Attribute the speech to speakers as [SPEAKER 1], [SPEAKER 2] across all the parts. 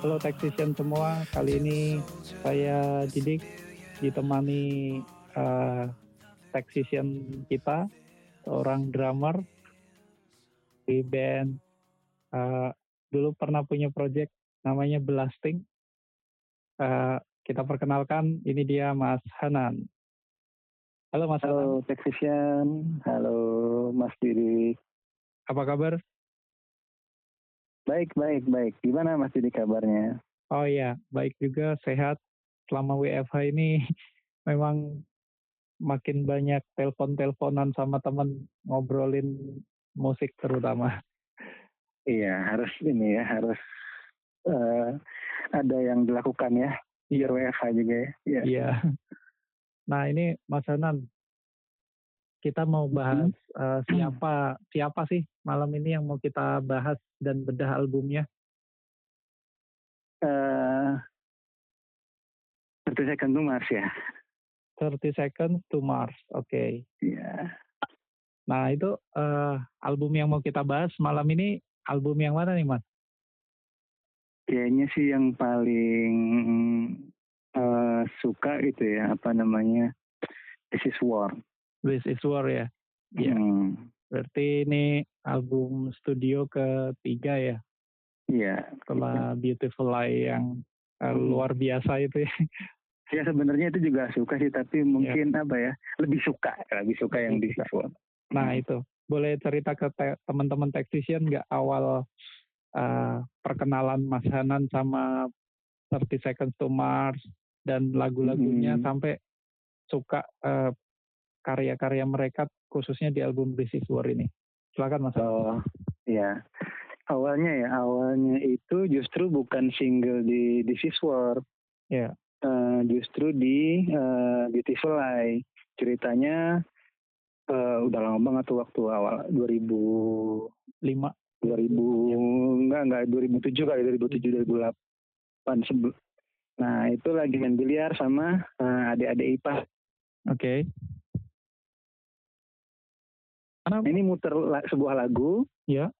[SPEAKER 1] Halo Technician semua, kali ini saya Didik ditemani uh, Technician kita, seorang drummer di band uh, dulu pernah punya project namanya Blasting. Uh, kita perkenalkan, ini dia Mas Hanan. Halo Mas
[SPEAKER 2] Halo
[SPEAKER 1] Hanan.
[SPEAKER 2] Technician, halo Mas Didik.
[SPEAKER 1] Apa kabar?
[SPEAKER 2] Baik, baik, baik. Gimana Mas Didi kabarnya?
[SPEAKER 1] Oh iya, baik juga, sehat. Selama WFH ini memang makin banyak telepon-teleponan sama teman ngobrolin musik terutama.
[SPEAKER 2] Iya, harus ini ya, harus uh, ada yang dilakukan ya. Biar WFH juga ya.
[SPEAKER 1] Iya. iya. Nah ini Mas Hanan, kita mau bahas hmm. uh, siapa siapa sih malam ini yang mau kita bahas dan bedah albumnya?
[SPEAKER 2] Uh, 30 Second to Mars ya.
[SPEAKER 1] 30 Seconds to Mars, oke. Okay.
[SPEAKER 2] Iya. Yeah.
[SPEAKER 1] Nah itu uh, album yang mau kita bahas malam ini album yang mana nih mas?
[SPEAKER 2] Kayaknya sih yang paling uh, suka itu ya apa namanya This is War.
[SPEAKER 1] This is War ya. Iya. Hmm. Berarti ini album studio ketiga ya.
[SPEAKER 2] Iya.
[SPEAKER 1] Setelah Beautiful Lie yang uh, luar biasa itu ya.
[SPEAKER 2] Ya sebenarnya itu juga suka sih, tapi mungkin ya. apa ya lebih suka, lebih suka yang di War.
[SPEAKER 1] Nah hmm. itu boleh cerita ke te teman-teman technician nggak awal uh, perkenalan Mas Hanan sama 30 Seconds to Mars dan lagu-lagunya hmm. sampai suka uh, karya-karya mereka khususnya di album This Is War ini. Silakan Mas.
[SPEAKER 2] Oh, ya. Awalnya ya, awalnya itu justru bukan single di This Is War.
[SPEAKER 1] Ya. Yeah.
[SPEAKER 2] Uh, justru di uh, Beautiful Lie. Ceritanya uh, udah lama banget tuh waktu awal 2005 2000 ya. enggak enggak 2007 kali 2007 2008 sebelum nah itu lagi main biliar sama uh, adik-adik IPA
[SPEAKER 1] oke okay.
[SPEAKER 2] Ini muter la sebuah lagu.
[SPEAKER 1] Ya.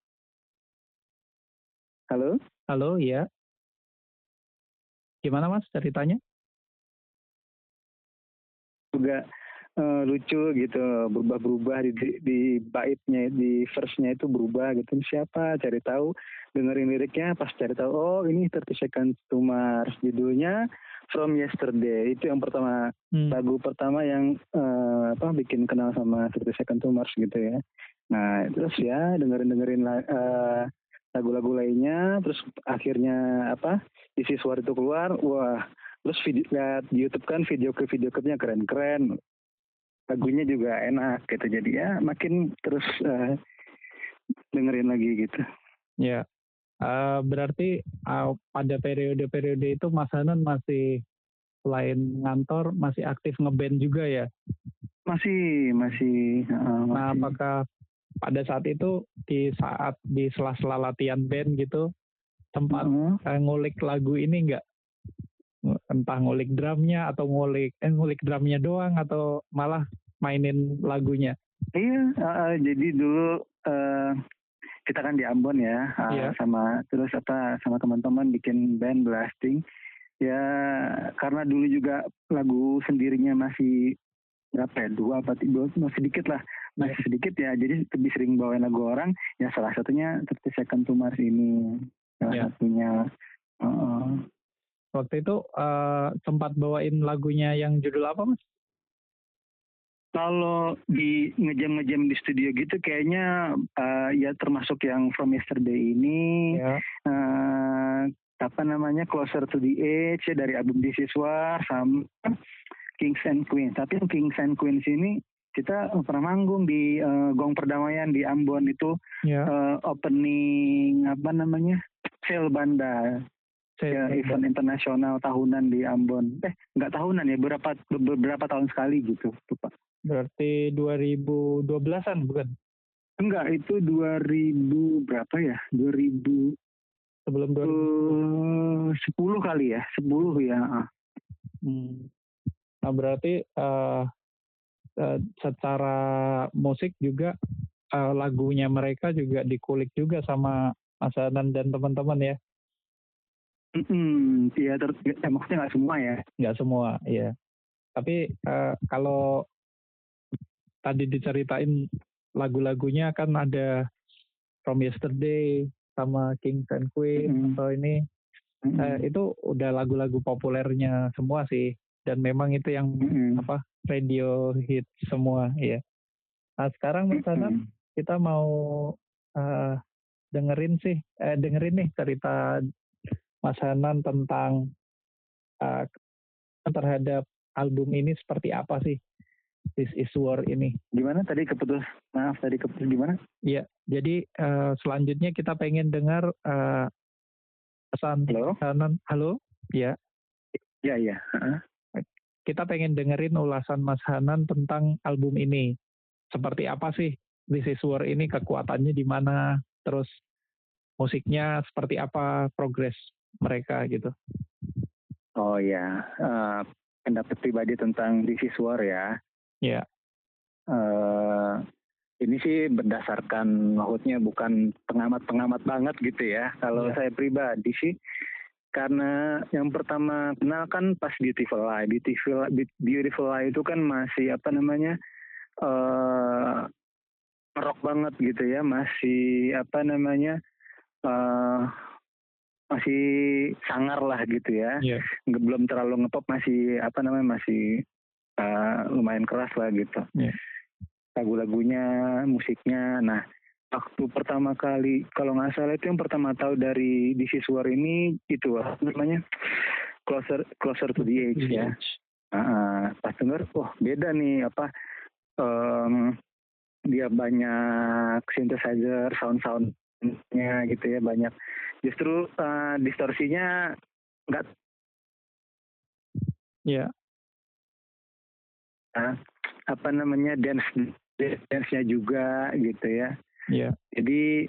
[SPEAKER 2] Halo?
[SPEAKER 1] Halo, ya. Gimana Mas ceritanya?
[SPEAKER 2] Juga uh, lucu gitu, berubah-berubah di, di, di baitnya, di verse-nya itu berubah gitu. Siapa? Cari tahu, dengerin liriknya, pas cari tahu, oh ini 30 Seconds to Mars. Judulnya From Yesterday. Itu yang pertama, hmm. lagu pertama yang uh, apa bikin kenal sama 30 Seconds to Mars gitu ya. Nah, terus ya dengerin-dengerin uh, lagu-lagu lainnya, terus akhirnya apa? Isi suara itu keluar, wah, terus video, lihat di YouTube kan video ke video klipnya keren-keren lagunya juga enak gitu jadi ya makin terus uh, dengerin lagi gitu
[SPEAKER 1] ya uh, berarti uh, pada periode-periode itu Mas Hanan masih selain ngantor masih aktif ngeband juga ya?
[SPEAKER 2] Masih masih uh,
[SPEAKER 1] nah apakah pada saat itu di saat di sela-sela latihan band gitu tempat uh -huh. ngulik lagu ini enggak entah ngulik drumnya atau ngulik eh, ngulik drumnya doang atau malah mainin lagunya?
[SPEAKER 2] Iya uh, jadi dulu uh, kita kan di Ambon ya uh, yeah. sama terus apa sama teman-teman bikin band blasting ya karena dulu juga lagu sendirinya masih berapa ya dua apa tiga masih sedikit lah masih yeah. sedikit ya jadi lebih sering bawain lagu orang ya salah satunya 30 Second to Mars ini salah yeah. satunya uh,
[SPEAKER 1] Waktu itu uh, sempat bawain lagunya yang judul apa mas?
[SPEAKER 2] Kalau di ngejam-ngejam di studio gitu kayaknya uh, ya termasuk yang From Yesterday ini ya. uh, apa namanya Closer to the Edge ya dari album This Is War sama Kings and Queens. Tapi yang Kings and Queens ini kita pernah manggung di uh, Gong Perdamaian di Ambon itu ya. uh, opening apa namanya sale banda ya, event internasional tahunan di Ambon. Eh, nggak tahunan ya, beberapa beberapa tahun sekali gitu, tuh Pak.
[SPEAKER 1] Berarti 2012-an bukan?
[SPEAKER 2] Enggak, itu 2000 berapa ya? 2000
[SPEAKER 1] sebelum 2000
[SPEAKER 2] uh, 10 kali ya, 10 ya.
[SPEAKER 1] Hmm. Nah, berarti uh, uh, secara musik juga uh, lagunya mereka juga dikulik juga sama Mas Anan dan teman-teman ya.
[SPEAKER 2] Hmm, iya, ter ya, maksudnya nggak semua ya?
[SPEAKER 1] Nggak semua, iya. Tapi uh, kalau tadi diceritain lagu-lagunya kan ada From Yesterday sama King and Queen mm-hmm. atau ini mm-hmm. uh, itu udah lagu-lagu populernya semua sih dan memang itu yang mm-hmm. apa radio hit semua ya. Nah sekarang Mas mm-hmm. kita mau uh, dengerin sih eh, dengerin nih cerita Mas Hanan tentang uh, terhadap album ini seperti apa sih This is War ini.
[SPEAKER 2] Gimana tadi keputus? Maaf tadi keputus gimana?
[SPEAKER 1] Iya, jadi uh, selanjutnya kita pengen dengar uh, pesan
[SPEAKER 2] Halo?
[SPEAKER 1] Hanan. Halo? Ya.
[SPEAKER 2] Iya, iya. Uh-huh.
[SPEAKER 1] Kita pengen dengerin ulasan Mas Hanan tentang album ini. Seperti apa sih This is War ini kekuatannya di mana? Terus musiknya seperti apa progres mereka gitu.
[SPEAKER 2] Oh ya, uh, pendapat pribadi tentang This is War ya.
[SPEAKER 1] Ya.
[SPEAKER 2] Uh, ini sih berdasarkan maksudnya bukan pengamat-pengamat banget gitu ya. Kalau ya. saya pribadi sih karena yang pertama kenal kan pas Beautiful Lie. Beautiful Beautiful Lie itu kan masih apa namanya uh, rock banget gitu ya, masih apa namanya uh, masih sangar lah gitu ya.
[SPEAKER 1] Yeah.
[SPEAKER 2] Belum terlalu ngepop masih apa namanya masih uh, lumayan keras lah gitu.
[SPEAKER 1] Yeah.
[SPEAKER 2] Lagu-lagunya, musiknya. Nah, waktu pertama kali kalau nggak salah itu yang pertama tahu dari This Is War ini itu apa namanya Closer Closer to the Edge ya. Uh, pas denger, wah beda nih apa um, dia banyak synthesizer, sound-sound nya gitu ya banyak justru uh, distorsinya enggak
[SPEAKER 1] ya
[SPEAKER 2] yeah. Apa namanya dance dance-nya juga gitu ya
[SPEAKER 1] yeah.
[SPEAKER 2] jadi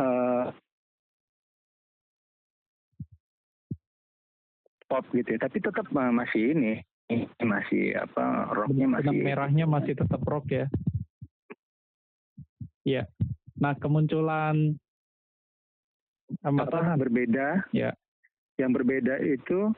[SPEAKER 2] uh, pop gitu ya tapi tetap masih ini masih apa rocknya masih
[SPEAKER 1] merahnya masih tetap rock ya Iya. Nah, kemunculan
[SPEAKER 2] apa berbeda?
[SPEAKER 1] Ya.
[SPEAKER 2] Yang berbeda itu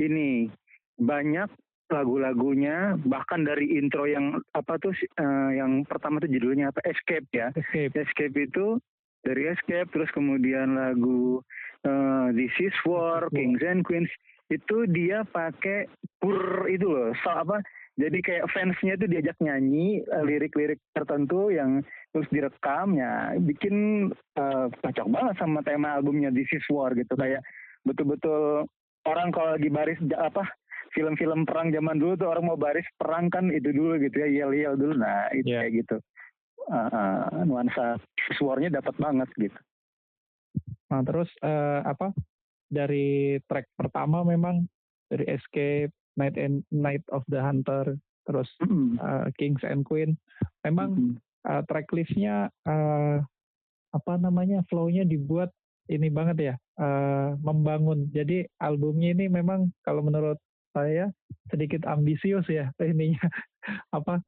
[SPEAKER 2] ini banyak lagu-lagunya bahkan dari intro yang apa tuh uh, yang pertama tuh judulnya apa Escape ya.
[SPEAKER 1] Escape.
[SPEAKER 2] Escape itu dari Escape terus kemudian lagu uh, This Is War, Kings and Queens itu dia pakai pur itu loh, so, apa jadi kayak fansnya itu diajak nyanyi eh, lirik-lirik tertentu yang terus direkam ya bikin uh, cocok banget sama tema albumnya This Is War gitu kayak betul-betul orang kalau lagi baris apa film-film perang zaman dulu tuh orang mau baris perang kan itu dulu gitu ya yel-yel dulu. Nah itu yeah. kayak gitu. Uh, uh, nuansa suaranya dapat banget gitu.
[SPEAKER 1] Nah terus uh, apa dari track pertama memang dari Escape Night and Night of the Hunter terus mm -hmm. uh, Kings and Queen. Memang mm -hmm uh, tracklistnya uh, apa namanya flownya dibuat ini banget ya uh, membangun. Jadi albumnya ini memang kalau menurut saya sedikit ambisius ya ininya apa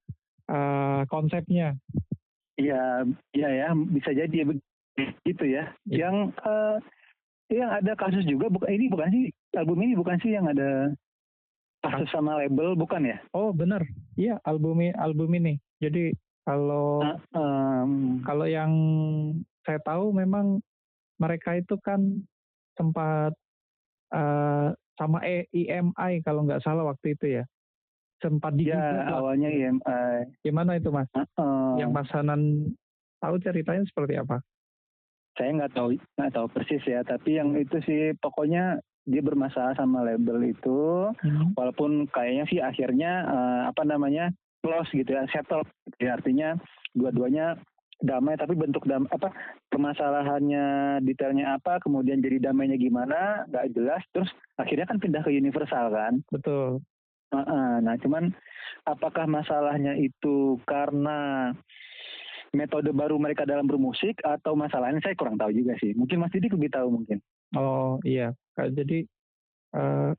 [SPEAKER 1] uh, konsepnya
[SPEAKER 2] Iya, iya ya, bisa jadi gitu ya. ya. Yang uh, yang ada kasus juga bukan ini bukan sih album ini bukan sih yang ada kasus sama label bukan ya?
[SPEAKER 1] Oh benar, iya album album ini. Jadi kalau uh, um, kalau yang saya tahu memang mereka itu kan sempat uh, sama EMI kalau nggak salah waktu itu ya. Sempat
[SPEAKER 2] di ya, awalnya EMI
[SPEAKER 1] gimana itu mas? Uh, uh, yang Mas Hanan tahu ceritanya seperti apa?
[SPEAKER 2] Saya nggak tahu nggak tahu persis ya tapi yang itu sih pokoknya dia bermasalah sama label itu. Hmm. walaupun kayaknya sih akhirnya uh, apa namanya close gitu ya settle ya, artinya dua-duanya damai tapi bentuk dam apa permasalahannya detailnya apa kemudian jadi damainya gimana nggak jelas terus akhirnya kan pindah ke universal kan?
[SPEAKER 1] Betul.
[SPEAKER 2] -uh. nah cuman apakah masalahnya itu karena metode baru mereka dalam bermusik atau masalahnya saya kurang tahu juga sih. Mungkin Mas Didi lebih tahu mungkin.
[SPEAKER 1] Oh iya. Jadi uh,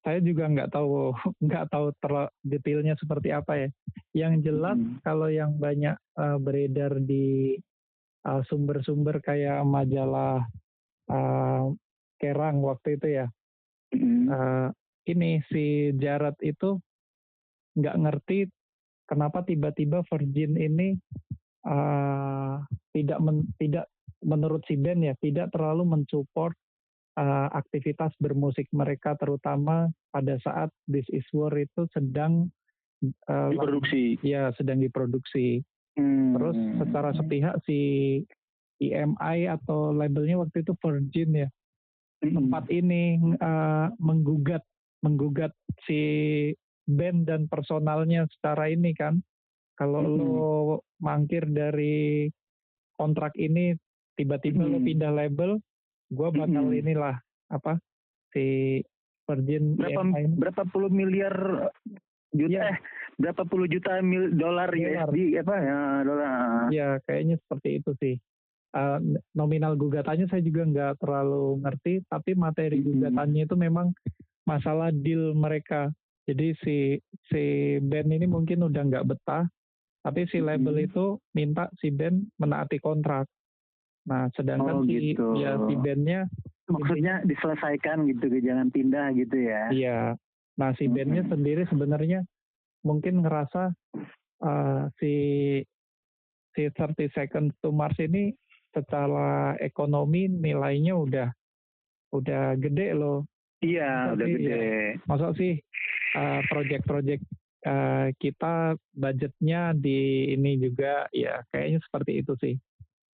[SPEAKER 1] saya juga nggak tahu nggak tahu terlalu detailnya seperti apa ya. Yang jelas hmm. kalau yang banyak uh, beredar di sumber sumber-sumber kayak majalah uh, Kerang waktu itu ya.
[SPEAKER 2] Mm-hmm.
[SPEAKER 1] Uh, ini si Jared itu nggak ngerti kenapa tiba-tiba Virgin ini uh, tidak men, tidak menurut si Ben ya tidak terlalu mensupport uh, aktivitas bermusik mereka terutama pada saat This Is War itu sedang
[SPEAKER 2] uh, diproduksi.
[SPEAKER 1] Ya sedang diproduksi. Hmm. Terus secara sepihak si EMI atau labelnya waktu itu Virgin ya hmm. tempat ini uh, menggugat menggugat si band dan personalnya secara ini kan kalau hmm. lo mangkir dari kontrak ini tiba-tiba hmm. lo pindah label gue bakal hmm. inilah apa si Virgin
[SPEAKER 2] berapa berapa puluh miliar juta ya. eh berapa puluh juta mil dolar USD apa ya dolar
[SPEAKER 1] ya kayaknya seperti itu sih uh, nominal gugatannya saya juga nggak terlalu ngerti tapi materi hmm. gugatannya itu memang masalah deal mereka jadi si si band ini mungkin udah nggak betah tapi si label hmm. itu minta si band menaati kontrak nah sedangkan
[SPEAKER 2] oh, si gitu.
[SPEAKER 1] ya si bandnya
[SPEAKER 2] maksudnya diselesaikan gitu jangan pindah gitu ya
[SPEAKER 1] iya nah si bandnya hmm. sendiri sebenarnya mungkin ngerasa uh, si si 30 seconds to Mars ini secara ekonomi nilainya udah udah gede loh.
[SPEAKER 2] Iya, masa udah sih, gede. Ya,
[SPEAKER 1] masa sih uh, project-project uh, kita budgetnya di ini juga ya kayaknya seperti itu sih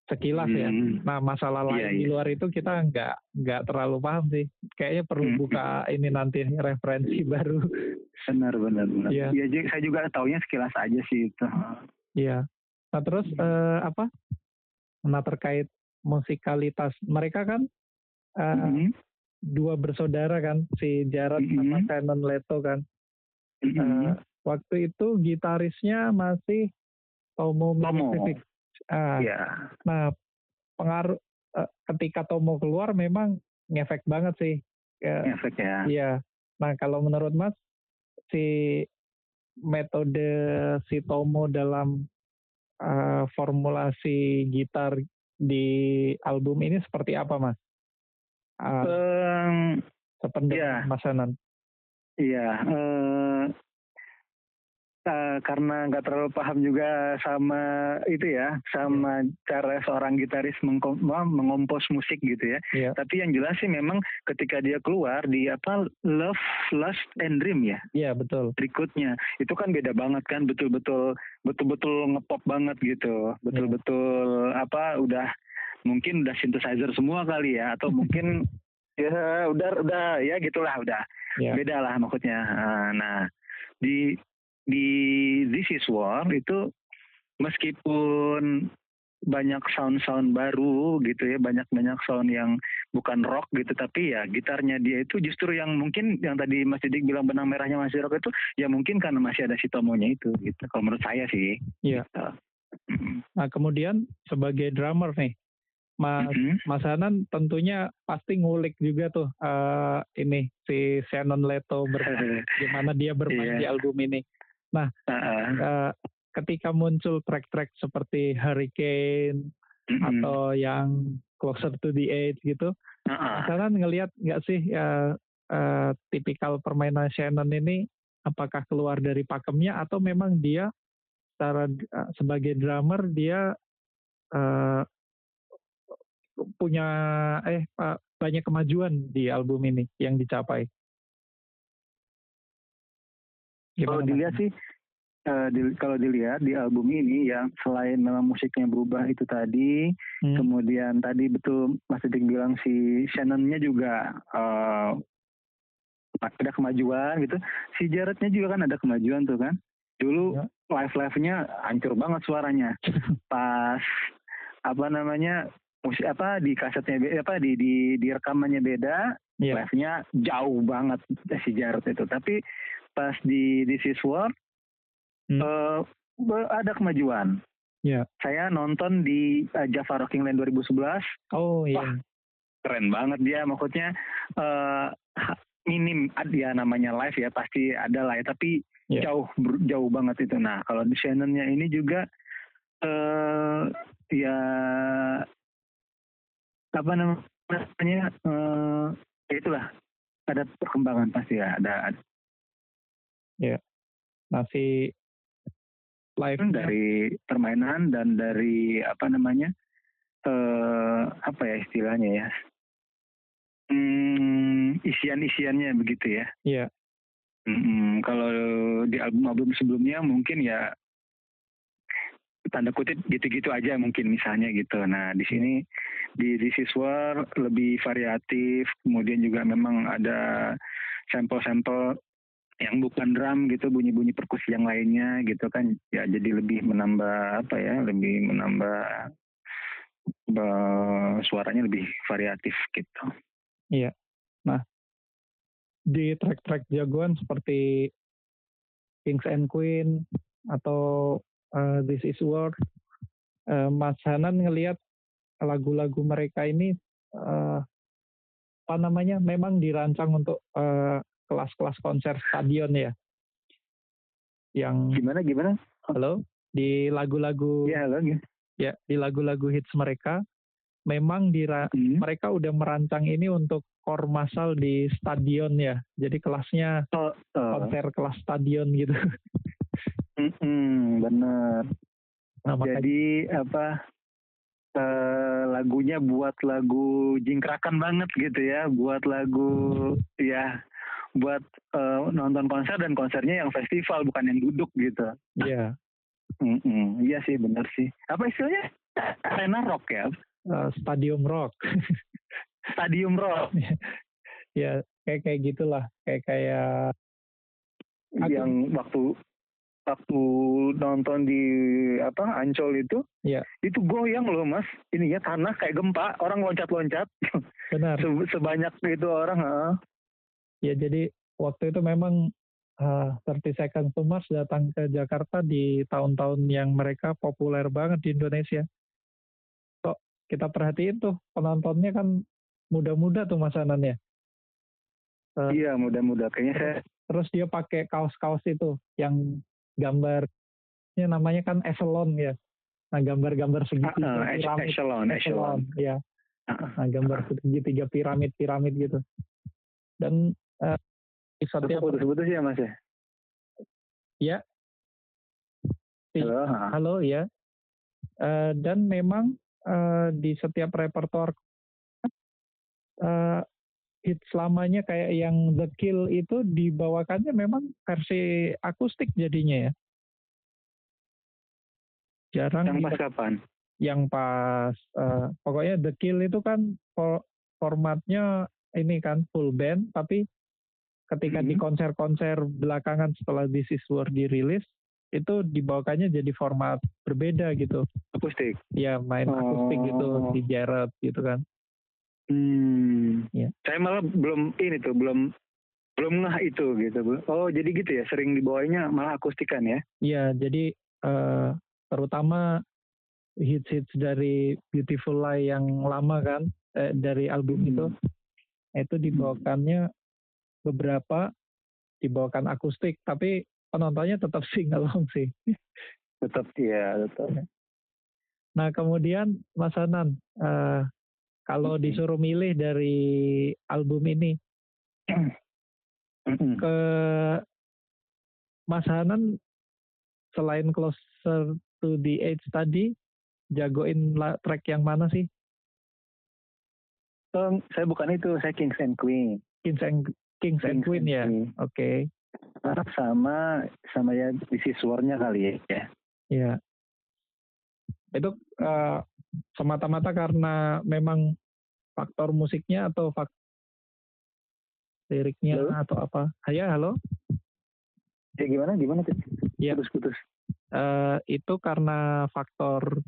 [SPEAKER 1] sekilas ya. hmm. ya. Nah masalah lain iya, di iya. luar itu kita nggak nggak terlalu paham sih. Kayaknya perlu hmm. buka ini nanti referensi baru.
[SPEAKER 2] Benar benar benar. Iya. Ya, saya juga taunya sekilas aja sih itu.
[SPEAKER 1] Iya. Nah terus uh, apa? Nah terkait musikalitas mereka kan uh, hmm. dua bersaudara kan si Jarod hmm. sama Canon Leto kan. Hmm. Uh, waktu itu gitarisnya masih Tomo Pacific Uh, yeah. Nah, pengaruh uh, ketika Tomo keluar memang ngefek banget sih.
[SPEAKER 2] Uh, ngefek ya.
[SPEAKER 1] Iya. Nah, kalau menurut Mas si metode si Tomo dalam uh, formulasi gitar di album ini seperti apa, Mas? Uh, um, sependapat yeah. Mas Hanan.
[SPEAKER 2] Iya, uh, uh, karena nggak terlalu paham juga sama itu ya, sama yeah. cara seorang gitaris mengkom mengompos musik gitu ya. Yeah. Tapi yang jelas sih memang ketika dia keluar di apa Love, Lust and Dream ya.
[SPEAKER 1] Iya yeah, betul.
[SPEAKER 2] Berikutnya itu kan beda banget kan, betul-betul betul-betul ngepop banget gitu, betul-betul yeah. apa udah mungkin udah synthesizer semua kali ya, atau mungkin ya udah udah ya gitulah udah yeah. beda lah maksudnya. Nah di di This Is War itu meskipun banyak sound-sound baru gitu ya banyak-banyak sound yang bukan rock gitu tapi ya gitarnya dia itu justru yang mungkin yang tadi Mas Didik bilang benang merahnya masih rock itu ya mungkin karena masih ada si Tomonya itu gitu kalau menurut saya sih
[SPEAKER 1] iya gitu. nah kemudian sebagai drummer nih Mas mm-hmm. Mas Hanan tentunya pasti ngulik juga tuh uh, ini si Shannon Leto bermain gimana dia bermain yeah. di album ini Nah, uh-uh. uh, ketika muncul track-track seperti Hurricane mm-hmm. atau yang Closer to the Edge gitu, uh-uh. kalian ngelihat nggak sih uh, uh, tipikal permainan Shannon ini apakah keluar dari pakemnya atau memang dia secara uh, sebagai drummer dia uh, punya eh uh, banyak kemajuan di album ini yang dicapai.
[SPEAKER 2] Gimana kalau dilihat sih uh, di, kalau dilihat di album ini ya selain memang musiknya berubah itu tadi, hmm. kemudian tadi betul Mas Didik bilang si Shannonnya juga uh, ada kemajuan gitu. Si Jarednya juga kan ada kemajuan tuh kan. Dulu ya. live live-nya hancur banget suaranya. Pas apa namanya musik apa di kasetnya apa di di di rekamannya beda, yeah. live-nya jauh banget si Jared itu. Tapi pas di This Is War hmm. uh, ada kemajuan.
[SPEAKER 1] Yeah.
[SPEAKER 2] Saya nonton di uh, Java Rocking Land 2011.
[SPEAKER 1] Oh iya. Yeah.
[SPEAKER 2] keren banget dia maksudnya uh, minim ya namanya live ya pasti ada lah ya tapi yeah. jauh jauh banget itu. Nah, kalau di Shannonnya ini juga uh, ya apa namanya uh, itulah ada perkembangan pasti ya ada, ada.
[SPEAKER 1] Ya masih live
[SPEAKER 2] dari permainan dan dari apa namanya uh, apa ya istilahnya ya hmm, isian-isiannya begitu ya.
[SPEAKER 1] Iya.
[SPEAKER 2] Hmm, kalau di album-album sebelumnya mungkin ya tanda kutip gitu-gitu aja mungkin misalnya gitu. Nah di sini di This Is War lebih variatif, kemudian juga memang ada sampel-sampel yang bukan drum gitu bunyi-bunyi perkusi yang lainnya gitu kan ya jadi lebih menambah apa ya lebih menambah suaranya lebih variatif gitu.
[SPEAKER 1] Iya. Nah di track-track jagoan seperti Kings and Queen atau uh, This Is War, uh, Mas Hanan ngelihat lagu-lagu mereka ini uh, apa namanya memang dirancang untuk kelas kelas-kelas konser stadion ya. Yang
[SPEAKER 2] gimana gimana?
[SPEAKER 1] Halo, di lagu-lagu
[SPEAKER 2] ya, halo, ya.
[SPEAKER 1] di lagu-lagu hits mereka memang dira hmm. mereka udah merancang ini untuk core masal di stadion ya. Jadi kelasnya oh, oh. konser kelas stadion gitu.
[SPEAKER 2] Hmm, bener. Nah, Jadi apa uh, lagunya buat lagu jingkrakan banget gitu ya, buat lagu ya buat uh, nonton konser dan konsernya yang festival bukan yang duduk gitu.
[SPEAKER 1] Iya.
[SPEAKER 2] Yeah. Mm iya sih benar sih. Apa istilahnya? Arena rock ya?
[SPEAKER 1] Uh, stadium rock.
[SPEAKER 2] stadium rock.
[SPEAKER 1] ya kayak kayak gitulah, kayak kayak
[SPEAKER 2] yang waktu waktu nonton di apa Ancol itu,
[SPEAKER 1] ya.
[SPEAKER 2] itu goyang loh mas. Ininya tanah kayak gempa, orang loncat-loncat.
[SPEAKER 1] Benar.
[SPEAKER 2] Se sebanyak itu orang. Ha.
[SPEAKER 1] Ya jadi waktu itu memang uh, 30 Seconds to Mars datang ke Jakarta di tahun-tahun yang mereka populer banget di Indonesia. Kok kita perhatiin tuh penontonnya kan muda-muda tuh Mas Anan ya.
[SPEAKER 2] Uh, iya muda-muda kayaknya saya.
[SPEAKER 1] Terus dia pakai kaos-kaos itu yang gambarnya namanya kan echelon ya. Nah, gambar-gambar segitiga
[SPEAKER 2] uh, piramid. Echelon, echelon.
[SPEAKER 1] Ya. Nah, gambar segitiga piramid-piramid gitu. Dan uh,
[SPEAKER 2] di setiap putus-putus ya Mas ya?
[SPEAKER 1] Ya.
[SPEAKER 2] Halo,
[SPEAKER 1] halo ya. Uh, dan memang uh, di setiap repertoar uh, hit selamanya kayak yang The Kill itu dibawakannya memang versi akustik jadinya ya. Jarang
[SPEAKER 2] yang pas kapan?
[SPEAKER 1] Yang pas uh, pokoknya The Kill itu kan formatnya ini kan full band tapi ketika hmm. di konser-konser belakangan setelah This Is War dirilis itu dibawakannya jadi format berbeda gitu.
[SPEAKER 2] Akustik.
[SPEAKER 1] Ya main oh. akustik gitu di Jared gitu kan.
[SPEAKER 2] Hmm. Ya. Saya malah belum ini tuh belum belum ngah itu gitu. Oh jadi gitu ya sering dibawanya malah akustikan ya?
[SPEAKER 1] Iya jadi uh, terutama hits-hits dari Beautiful Lie yang lama kan eh, dari album hmm. itu itu dibawakannya beberapa dibawakan akustik tapi penontonnya tetap sing along sih.
[SPEAKER 2] Tetap ya tetap.
[SPEAKER 1] Nah kemudian Mas Anan uh, kalau disuruh milih dari album ini ke Mas Hanan selain Closer to the Edge tadi jagoin track yang mana sih?
[SPEAKER 2] Um, saya bukan itu, saya Kings and Queen.
[SPEAKER 1] Kings and Kings, Kings and Queen ya. Oke. Okay.
[SPEAKER 2] Sama sama ya di kali ya.
[SPEAKER 1] Iya. Itu uh, semata-mata karena memang faktor musiknya atau faktor liriknya halo? atau apa? Ya, halo.
[SPEAKER 2] Ya gimana? Gimana sih?
[SPEAKER 1] Ya. Putus-putus. Uh, itu karena faktor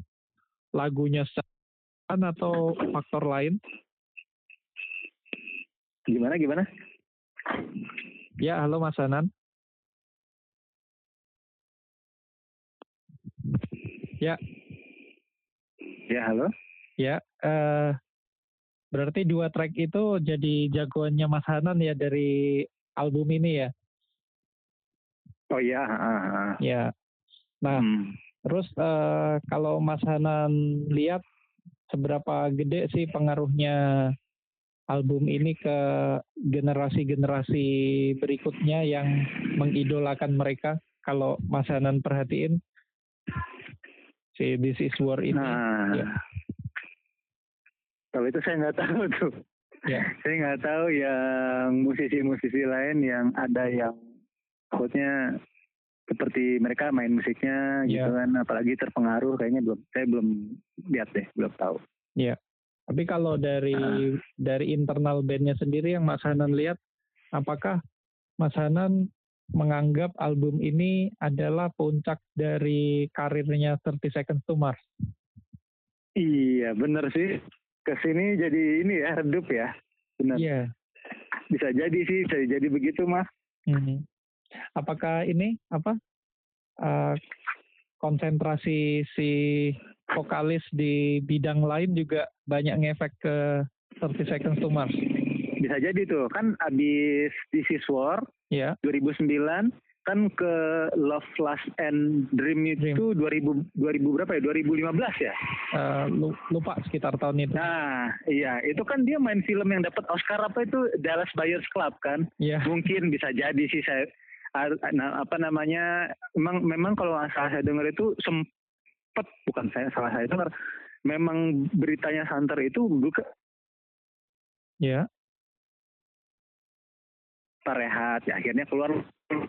[SPEAKER 1] lagunya atau faktor lain?
[SPEAKER 2] Gimana? Gimana?
[SPEAKER 1] Ya, halo Mas Anan. Ya,
[SPEAKER 2] Ya, halo.
[SPEAKER 1] Ya, uh, berarti dua track itu jadi jagoannya Mas Hanan ya dari album ini ya?
[SPEAKER 2] Oh iya.
[SPEAKER 1] Ya. Nah, hmm. terus uh, kalau Mas Hanan lihat seberapa gede sih pengaruhnya album ini ke generasi-generasi berikutnya yang mengidolakan mereka. Kalau Mas Hanan perhatiin, si This Is War ini.
[SPEAKER 2] Nah, ya. kalau itu saya nggak tahu tuh. Ya. saya nggak tahu yang musisi-musisi lain yang ada yang maksudnya seperti mereka main musiknya yeah. gitu kan apalagi terpengaruh kayaknya belum saya belum lihat deh belum tahu.
[SPEAKER 1] Iya. Tapi kalau dari uh. dari internal bandnya sendiri yang Mas Hanan lihat, apakah Mas Hanan menganggap album ini adalah puncak dari karirnya 30 Seconds to Mars?
[SPEAKER 2] Iya, benar sih. Ke sini jadi ini ya, redup ya. Benar. Iya. Bisa jadi sih, bisa jadi begitu, Mas.
[SPEAKER 1] Hmm. Apakah ini apa? Uh, konsentrasi si vokalis di bidang lain juga banyak ngefek ke 30 Seconds to Mars.
[SPEAKER 2] Bisa jadi tuh, kan abis This Is War, yeah. 2009, kan ke Love Last and Dream itu Dream. 2000 2000 berapa ya 2015 ya
[SPEAKER 1] uh, lupa sekitar tahun itu
[SPEAKER 2] nah iya itu kan dia main film yang dapat Oscar apa itu Dallas Buyers Club kan yeah. mungkin bisa jadi sih saya nah, apa namanya memang memang kalau saya dengar itu sem, sempat bukan saya salah saya dengar. Memang beritanya santer itu buka
[SPEAKER 1] ya.
[SPEAKER 2] rehat ya akhirnya keluar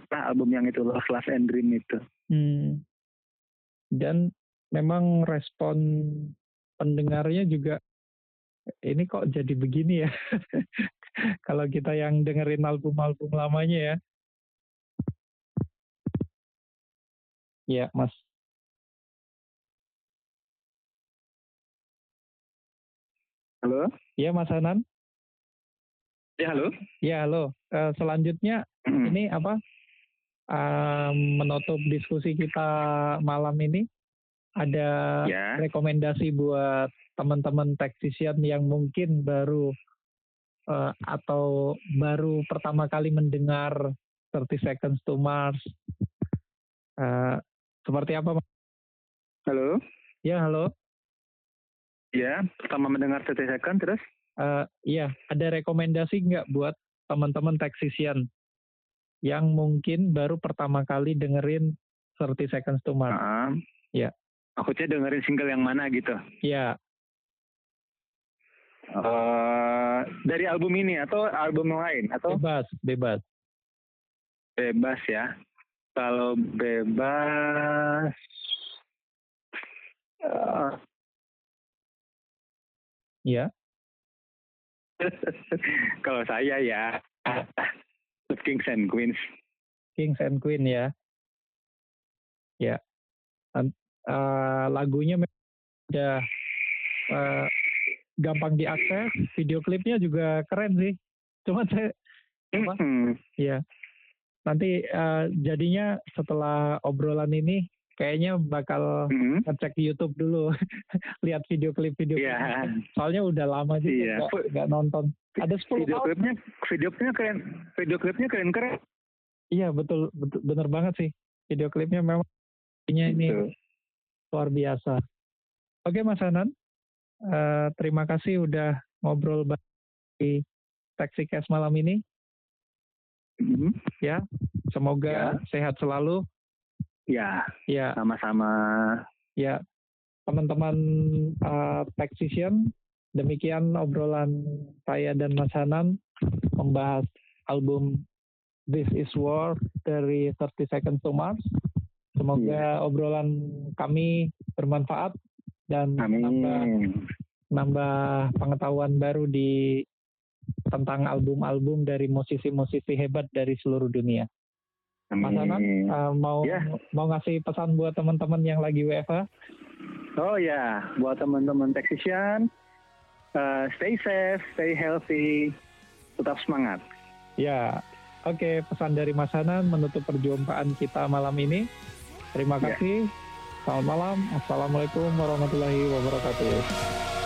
[SPEAKER 2] album yang itu Love Last and Dream itu. Hmm.
[SPEAKER 1] dan memang respon pendengarnya juga ini kok jadi begini ya? Kalau kita yang dengerin album-album lamanya ya. Ya mas
[SPEAKER 2] Halo?
[SPEAKER 1] Iya, Mas Hanan.
[SPEAKER 2] Ya, halo.
[SPEAKER 1] Ya, halo. Uh, selanjutnya hmm. ini apa? Uh, menutup diskusi kita malam ini ada ya. rekomendasi buat teman-teman taxisian yang mungkin baru uh, atau baru pertama kali mendengar 30 Seconds to Mars. Uh, seperti apa?
[SPEAKER 2] Halo.
[SPEAKER 1] Ya, halo.
[SPEAKER 2] Ya, pertama mendengar second terus?
[SPEAKER 1] Uh, iya, ada rekomendasi nggak buat teman-teman taxisian yang mungkin baru pertama kali dengerin 30 Seconds to Mars? Uh, ya.
[SPEAKER 2] Maksudnya dengerin single yang mana gitu?
[SPEAKER 1] Iya.
[SPEAKER 2] Uh, dari album ini atau album lain atau?
[SPEAKER 1] Bebas, bebas.
[SPEAKER 2] Bebas ya. Kalau bebas, uh,
[SPEAKER 1] Iya.
[SPEAKER 2] Kalau saya ya, Kings and Queens.
[SPEAKER 1] Kings and Queen ya. Ya. Uh, lagunya udah uh, gampang diakses, video klipnya juga keren sih. Cuma saya apa? Mm -hmm. Ya. Nanti uh, jadinya setelah obrolan ini kayaknya bakal mm-hmm. ngecek YouTube dulu, lihat video klip video yeah. Soalnya udah lama sih yeah. nggak, nonton.
[SPEAKER 2] Ada 10 video klipnya, video klipnya keren, video klipnya keren keren.
[SPEAKER 1] Iya betul, betul bener banget sih. Video klipnya memang ini luar biasa. Oke Mas Hanan, uh, terima kasih udah ngobrol di Taxi Cash malam ini. Mm-hmm. Ya, semoga yeah. sehat selalu
[SPEAKER 2] Ya, ya. Sama-sama.
[SPEAKER 1] Ya, teman-teman uh, Taxation, demikian obrolan saya dan Mas Hanan membahas album This Is War dari 30 Seconds to Mars. Semoga ya. obrolan kami bermanfaat dan Amin. nambah nambah pengetahuan baru di tentang album-album dari musisi-musisi hebat dari seluruh dunia. Mas Anand uh, mau ya. mau ngasih pesan buat teman-teman yang lagi WFH?
[SPEAKER 2] Oh ya, buat teman-teman Texasian, uh, stay safe, stay healthy, tetap semangat.
[SPEAKER 1] Ya, oke okay, pesan dari Mas Hanan menutup perjumpaan kita malam ini. Terima ya. kasih. Ya. Selamat malam. Assalamualaikum warahmatullahi wabarakatuh.